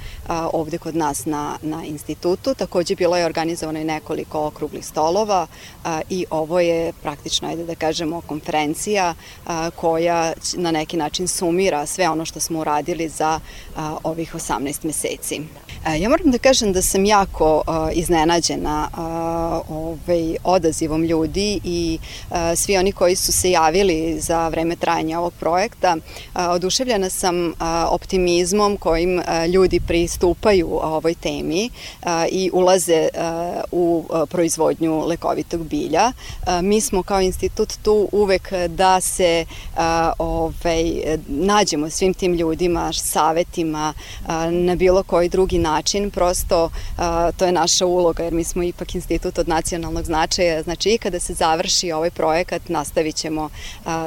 ovde kod nas na, na institutu, takođe bilo je organizovano i nekoliko okruglih stolova i ovo je praktično, ajde da kažemo, konferencija koja na neki način sumira sve ono što smo uradili za ovih 18 meseci. Ja moram da kažem da sam jako iznenađena ovaj, odazivom ljudi i svi oni koji su se javili za vreme trajanja ovog projekta. Oduševljena sam optimizmom kojim ljudi pristupaju ovoj temi i ulaze u proizvodnju lekovitog bilja. Mi smo kao institut tu uvek da se ovaj, nađemo svim tim ljudima, savetima na bilo koji drugi način. Prosto to je naša uloga jer mi smo ipak institut od nacionalnog značaja. Znači i kada se završi ovaj projekat nastavit ćemo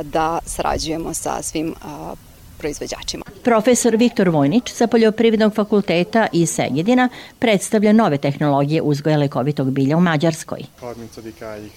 da sarađujemo sa svim proizvođačima. Profesor Viktor Vojnić sa Poljoprivrednog fakulteta iz Segedina predstavlja nove tehnologije uzgoja lekovitog bilja u Mađarskoj.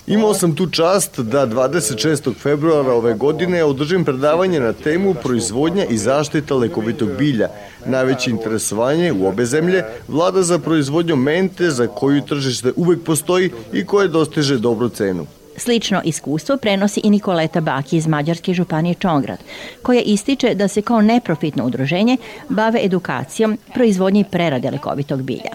Imao sam tu čast da 26. februara ove godine održim predavanje na temu proizvodnja i zaštita lekovitog bilja. Najveće interesovanje u obe zemlje vlada za proizvodnju mente za koju tržište uvek postoji i koje dostiže dobru cenu. Slično iskustvo prenosi i Nikoleta Baki iz Mađarske županije Čongrad, koja ističe da se kao neprofitno udruženje bave edukacijom proizvodnje i prerade lekovitog bilja.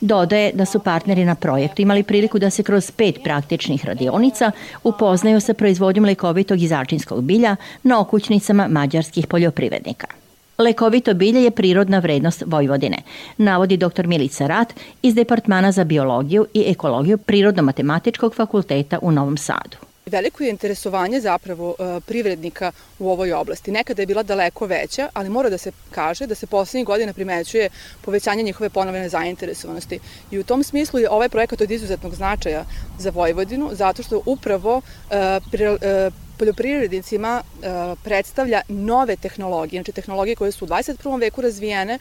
Dodaje da su partneri na projektu imali priliku da se kroz pet praktičnih radionica upoznaju sa proizvodnjom lekovitog i začinskog bilja na okućnicama mađarskih poljoprivrednika. Lekovito bilje je prirodna vrednost Vojvodine, navodi dr. Milica Rat iz Departmana za biologiju i ekologiju Prirodno-matematičkog fakulteta u Novom Sadu. Veliko je interesovanje zapravo e, privrednika u ovoj oblasti. Nekada je bila daleko veća, ali mora da se kaže da se poslednjih godina primećuje povećanje njihove ponovene zainteresovanosti. I u tom smislu je ovaj projekat od izuzetnog značaja za Vojvodinu, zato što upravo e, e, poljoprivrednicima predstavlja nove tehnologije, znači tehnologije koje su u 21. veku razvijene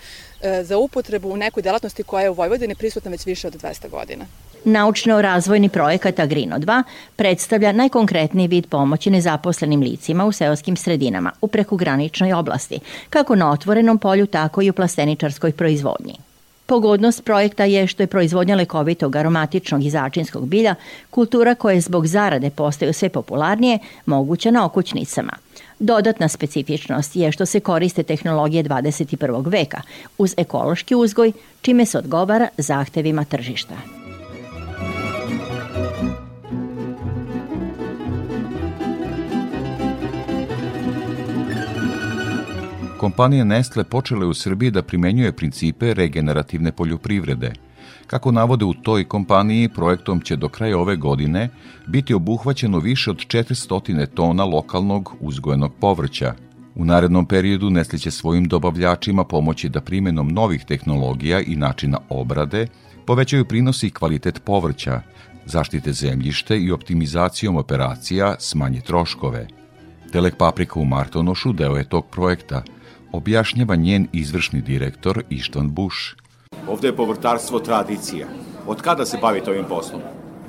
za upotrebu u nekoj delatnosti koja je u Vojvodini prisutna već više od 200 godina. Naučno-razvojni projekat Agrino 2 predstavlja najkonkretniji vid pomoći nezaposlenim licima u seoskim sredinama u prekograničnoj oblasti, kako na otvorenom polju, tako i u plasteničarskoj proizvodnji. Pogodnost projekta je što je proizvodnja lekovitog aromatičnog i začinskog bilja kultura koja je zbog zarade postaju sve popularnije moguća na okućnicama. Dodatna specifičnost je što se koriste tehnologije 21. veka uz ekološki uzgoj, čime se odgovara zahtevima tržišta. Kompanija Nestle počela je u Srbiji da primenjuje principe regenerativne poljoprivrede. Kako navode u toj kompaniji, projektom će do kraja ove godine biti obuhvaćeno više od 400 tona lokalnog uzgojenog povrća. U narednom periodu Nestle će svojim dobavljačima pomoći da primenom novih tehnologija i načina obrade povećaju prinos i kvalitet povrća, zaštite zemljište i optimizacijom operacija smanje troškove. Telek Paprika u Martonošu deo je tog projekta, objašnjava njen izvršni direktor Ištvan Buš. Ovde je povrtarstvo tradicija. Od kada se bavite ovim poslom?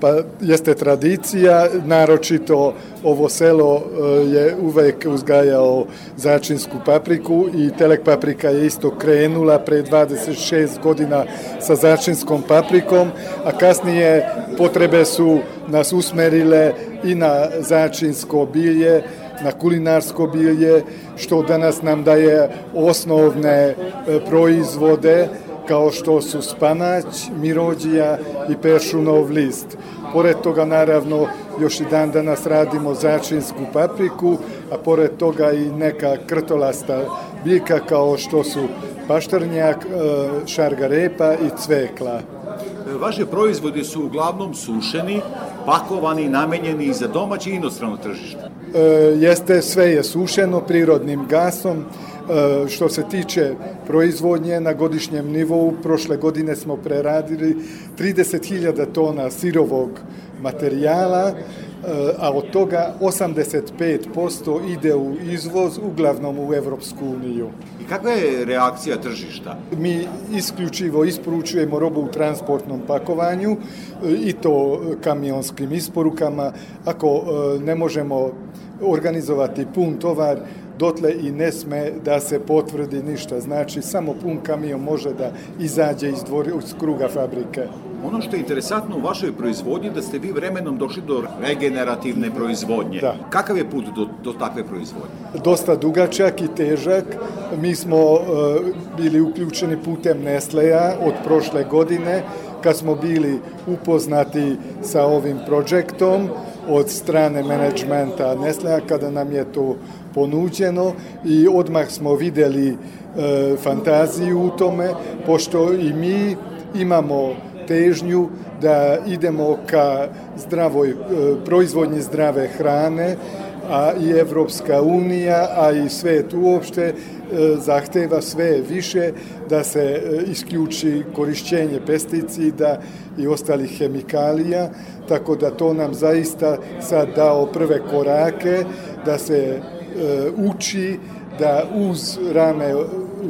pa jeste tradicija, naročito ovo selo e, je uvek uzgajao začinsku papriku i Telek paprika je isto krenula pre 26 godina sa začinskom paprikom, a kasnije potrebe su nas usmerile i na začinsko bilje, na kulinarsko bilje, što danas nam daje osnovne e, proizvode kao što su spanać, mirođija i peršunov list. Pored toga, naravno, još i dan danas radimo začinsku papriku, a pored toga i neka krtolasta biljka kao što su paštrnjak, e, šargarepa i cvekla. Vaše proizvodi su uglavnom sušeni, pakovani, namenjeni za domaće i inostrano tržište. E, jeste, sve je sušeno prirodnim gasom, E, što se tiče proizvodnje na godišnjem nivou, prošle godine smo preradili 30.000 tona sirovog materijala, e, a od toga 85% ide u izvoz, uglavnom u Evropsku uniju. I kakva je reakcija tržišta? Mi isključivo isporučujemo robu u transportnom pakovanju e, i to kamionskim isporukama. Ako ne možemo organizovati pun tovar, dotle i ne sme da se potvrdi ništa. Znači, samo pun kamion može da izađe iz, dvori, iz kruga fabrike. Ono što je interesantno u vašoj proizvodnji da ste vi vremenom došli do regenerativne proizvodnje. Da. Kakav je put do, do takve proizvodnje? Dosta dugačak i težak. Mi smo uh, bili uključeni putem Nestleja od prošle godine kad smo bili upoznati sa ovim projektom od strane menadžmenta Nestlea kada nam je to ponuđeno i odmah smo videli e, fantaziju u tome, pošto i mi imamo težnju da idemo ka zdravoj, e, proizvodnji zdrave hrane, a i Evropska unija, a i svet uopšte e, zahteva sve više da se e, isključi korišćenje pesticida i ostalih hemikalija, tako da to nam zaista sad dao prve korake da se E, uči da uz rame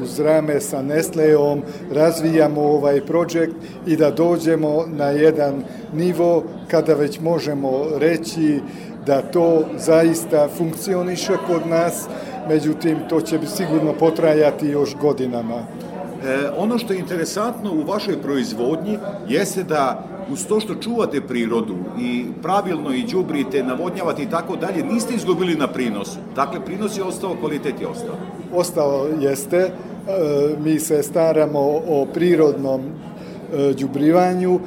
uz rame sa Nestleom razvijamo ovaj projekt i da dođemo na jedan nivo kada već možemo reći da to zaista funkcioniše kod nas, međutim to će sigurno potrajati još godinama. E, ono što je interesantno u vašoj proizvodnji jeste da uz to što čuvate prirodu i pravilno i đubrite, navodnjavate i tako dalje, niste izgubili na prinosu. Dakle, prinos je ostao, kvalitet je ostao. Ostao jeste. E, mi se staramo o prirodnom đubrivanju e,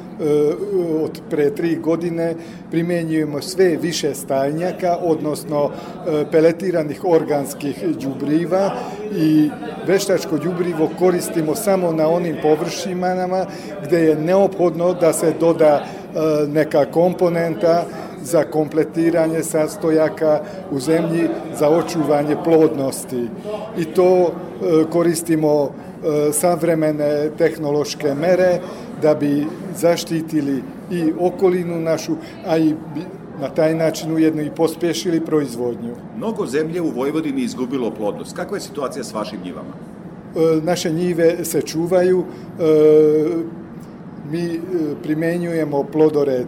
od pre tri godine primenjujemo sve više stajnjaka, odnosno e, peletiranih organskih đubriva i veštačko đubrivo koristimo samo na onim površinama gde je neophodno da se doda e, neka komponenta za kompletiranje sastojaka u zemlji za očuvanje plodnosti. I to koristimo E, savremene tehnološke mere da bi zaštitili i okolinu našu, a i na taj način ujedno i pospešili proizvodnju. Mnogo zemlje u Vojvodini izgubilo plodnost. Kakva je situacija s vašim njivama? E, naše njive se čuvaju, e, mi primenjujemo plodored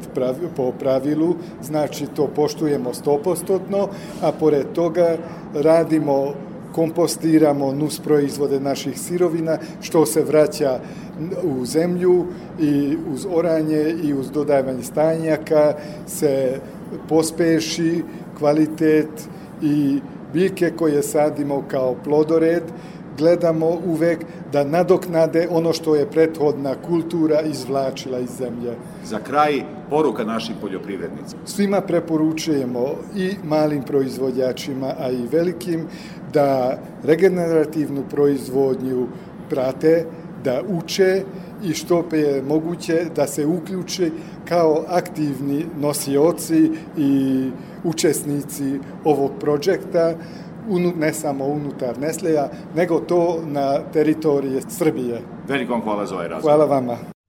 po pravilu, znači to poštujemo stopostotno, a pored toga radimo kompostiramo nus proizvode naših sirovina, što se vraća u zemlju i uz oranje i uz dodavanje stajnjaka se pospeši kvalitet i biljke koje sadimo kao plodored, gledamo uvek da nadoknade ono što je prethodna kultura izvlačila iz zemlje. Za kraj, poruka našim poljoprivrednicima. Svima preporučujemo i malim proizvođačima, a i velikim, da regenerativnu proizvodnju prate, da uče i što je moguće da se uključe kao aktivni nosioci i učesnici ovog projekta ne samo unutar Nesleja, nego to na teritorije Srbije. Veliko vam hvala za ovaj razgovor. Hvala vama.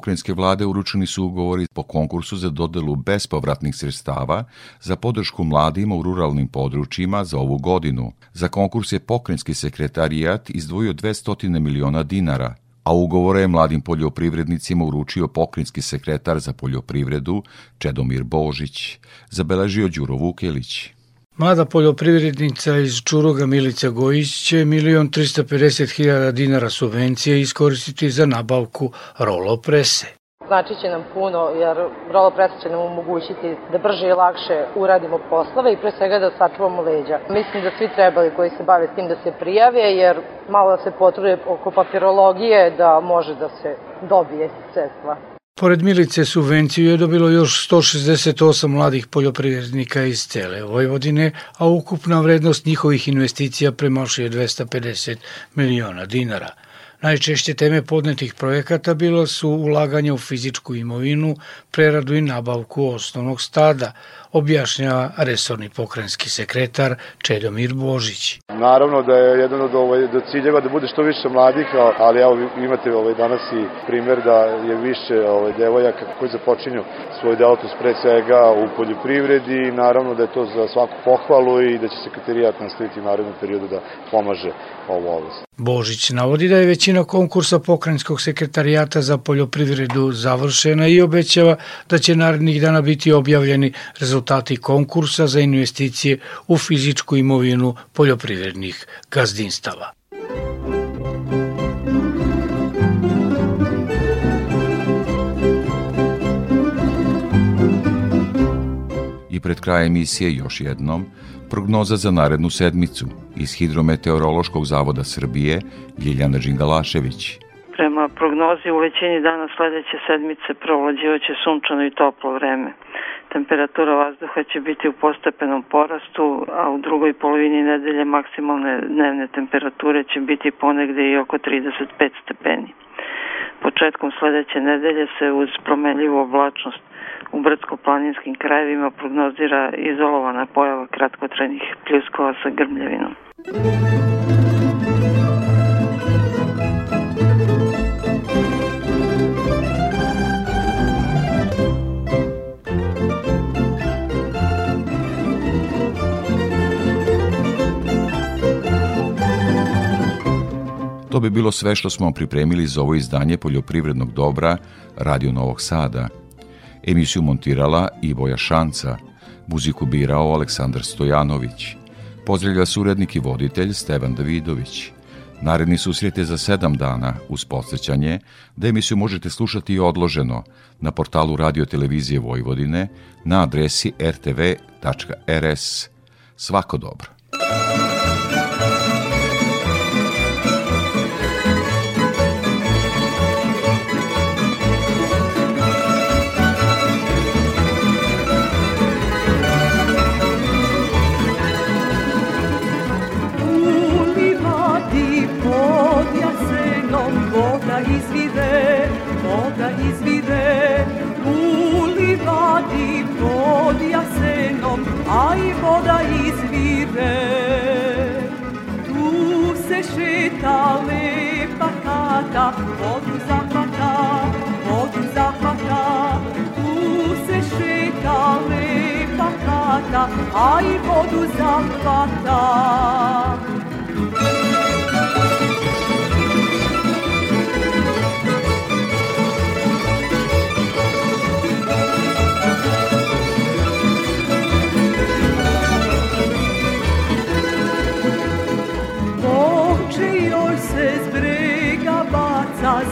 Pokrenjske vlade uručeni su ugovori po konkursu za dodelu bespovratnih sredstava za podršku mladima u ruralnim područjima za ovu godinu. Za konkurs je pokrenjski sekretarijat izdvojio 200 miliona dinara, a ugovore je mladim poljoprivrednicima uručio pokrinjski sekretar za poljoprivredu Čedomir Božić, zabeležio Đuro Vukelić. Mlada poljoprivrednica iz Čuruga Milica Gojić će 1.350.000 dinara subvencije iskoristiti za nabavku rolo prese. Znači će nam puno jer rolo presa će nam omogućiti da brže i lakše uradimo poslove i pre svega da sačuvamo leđa. Mislim da svi trebali koji se bave s tim da se prijave jer malo da se potrude oko papirologije da može da se dobije sredstva. Pored Milice subvenciju je dobilo još 168 mladih poljoprivrednika iz cele Vojvodine, a ukupna vrednost njihovih investicija premašuje 250 miliona dinara. Najčešće teme podnetih projekata bilo su ulaganje u fizičku imovinu, preradu i nabavku osnovnog stada, objašnjava resorni pokrenjski sekretar Čedomir Božić. Naravno da je jedan od ovaj, do ciljeva da bude što više mladih, ali evo imate ovaj, danas i primer da je više ovaj, devojaka koji započinju svoju delatnost pre svega u poljoprivredi i naravno da je to za svaku pohvalu i da će sekretarijat nastaviti u narednom periodu da pomaže ovu oblast. Božić navodi da je većina konkursa pokrenjskog sekretarijata za poljoprivredu završena i obećava da će narednih dana biti objavljeni rezultati konkursa za investicije u fizičku imovinu poljoprivrednih gazdinstava. I pred krajem emisije još jednom prognoza za narednu sedmicu iz Hidrometeorološkog zavoda Srbije Ljiljana Đingalašević. Prema prognozi u većini dana sledeće sedmice provlađivaće sunčano i toplo vreme. Temperatura vazduha će biti u postepenom porastu, a u drugoj polovini nedelje maksimalne dnevne temperature će biti ponegde i oko 35 stepeni. Početkom sledeće nedelje se uz promenljivu oblačnost u brdsko-planinskim krajevima prognozira izolovana pojava kratkotrajnih pljuskova sa grmljavinom. To bi bilo sve što smo pripremili za ovo izdanje poljoprivrednog dobra Radio Novog Sada. Emisiju montirala Ivoja Šanca, muziku birao Aleksandar Stojanović. Pozdravlja surednik i voditelj Stevan Davidović. Naredni susret je za sedam dana uz podsjećanje da emisiju možete slušati i odloženo na portalu Radio Televizije Vojvodine na adresi rtv.rs. Svako dobro. a i voda izvire. Tu se šeta lepa kata, vodu zahvata, vodu zahvata. Tu se šeta lepa kata, a i vodu zahvata. Thank.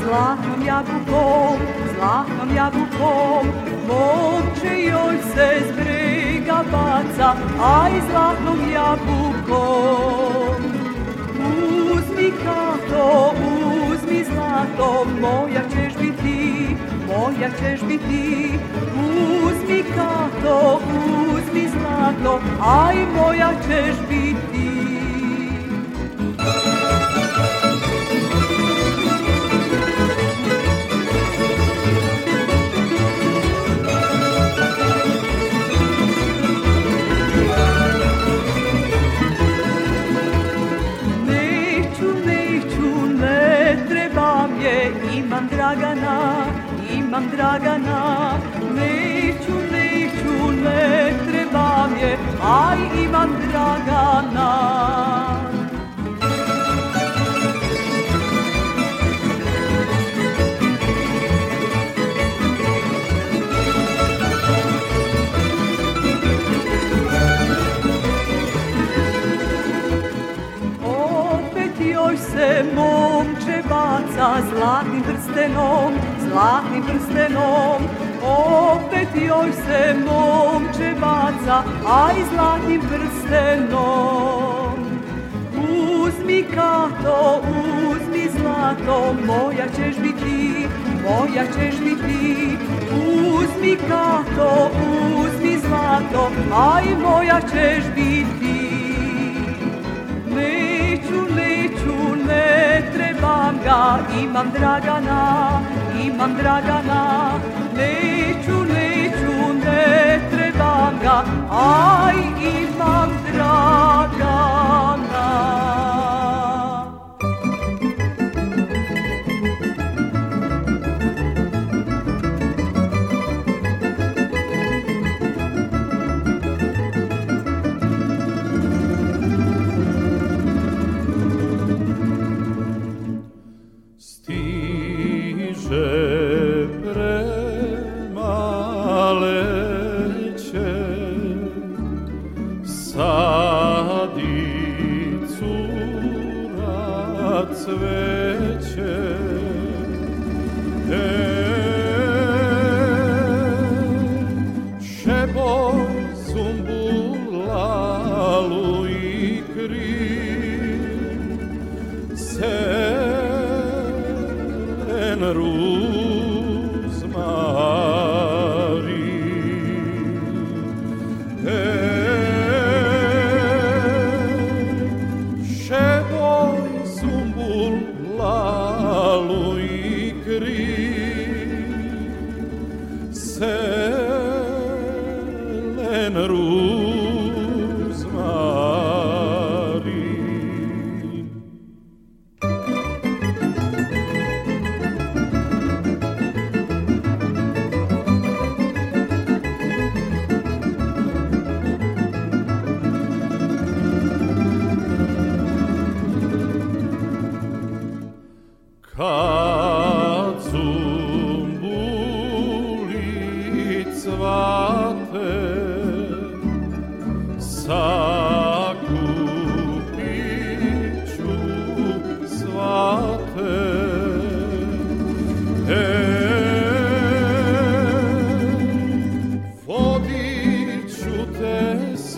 Zlatnom jabukom, zlatnom jabukom, momče joj se z brega baca, aj zlatnom jabukom. Uzmi kato, uzmi zlato, moja ćeš biti, moja ćeš biti. Uzmi kato, uzmi zlato, aj moja ćeš biti. Dragana, imam Dragana, neću, neću, ne trebam je, aj imam Dragana. se momče baca zlatnim prstenom, zlatnim prstenom. Opet joj se momče baca, aj zlatnim prstenom. Uzmi kato, uzmi zlato, moja ćeš biti, moja ćeš biti. Uzmi kato, uzmi zlato, aj moja ćeš biti. Ne trebam ga, imam Dragana, imam Dragana, neću, neću, ne trebam ga, aj imam Dragana.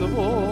possible.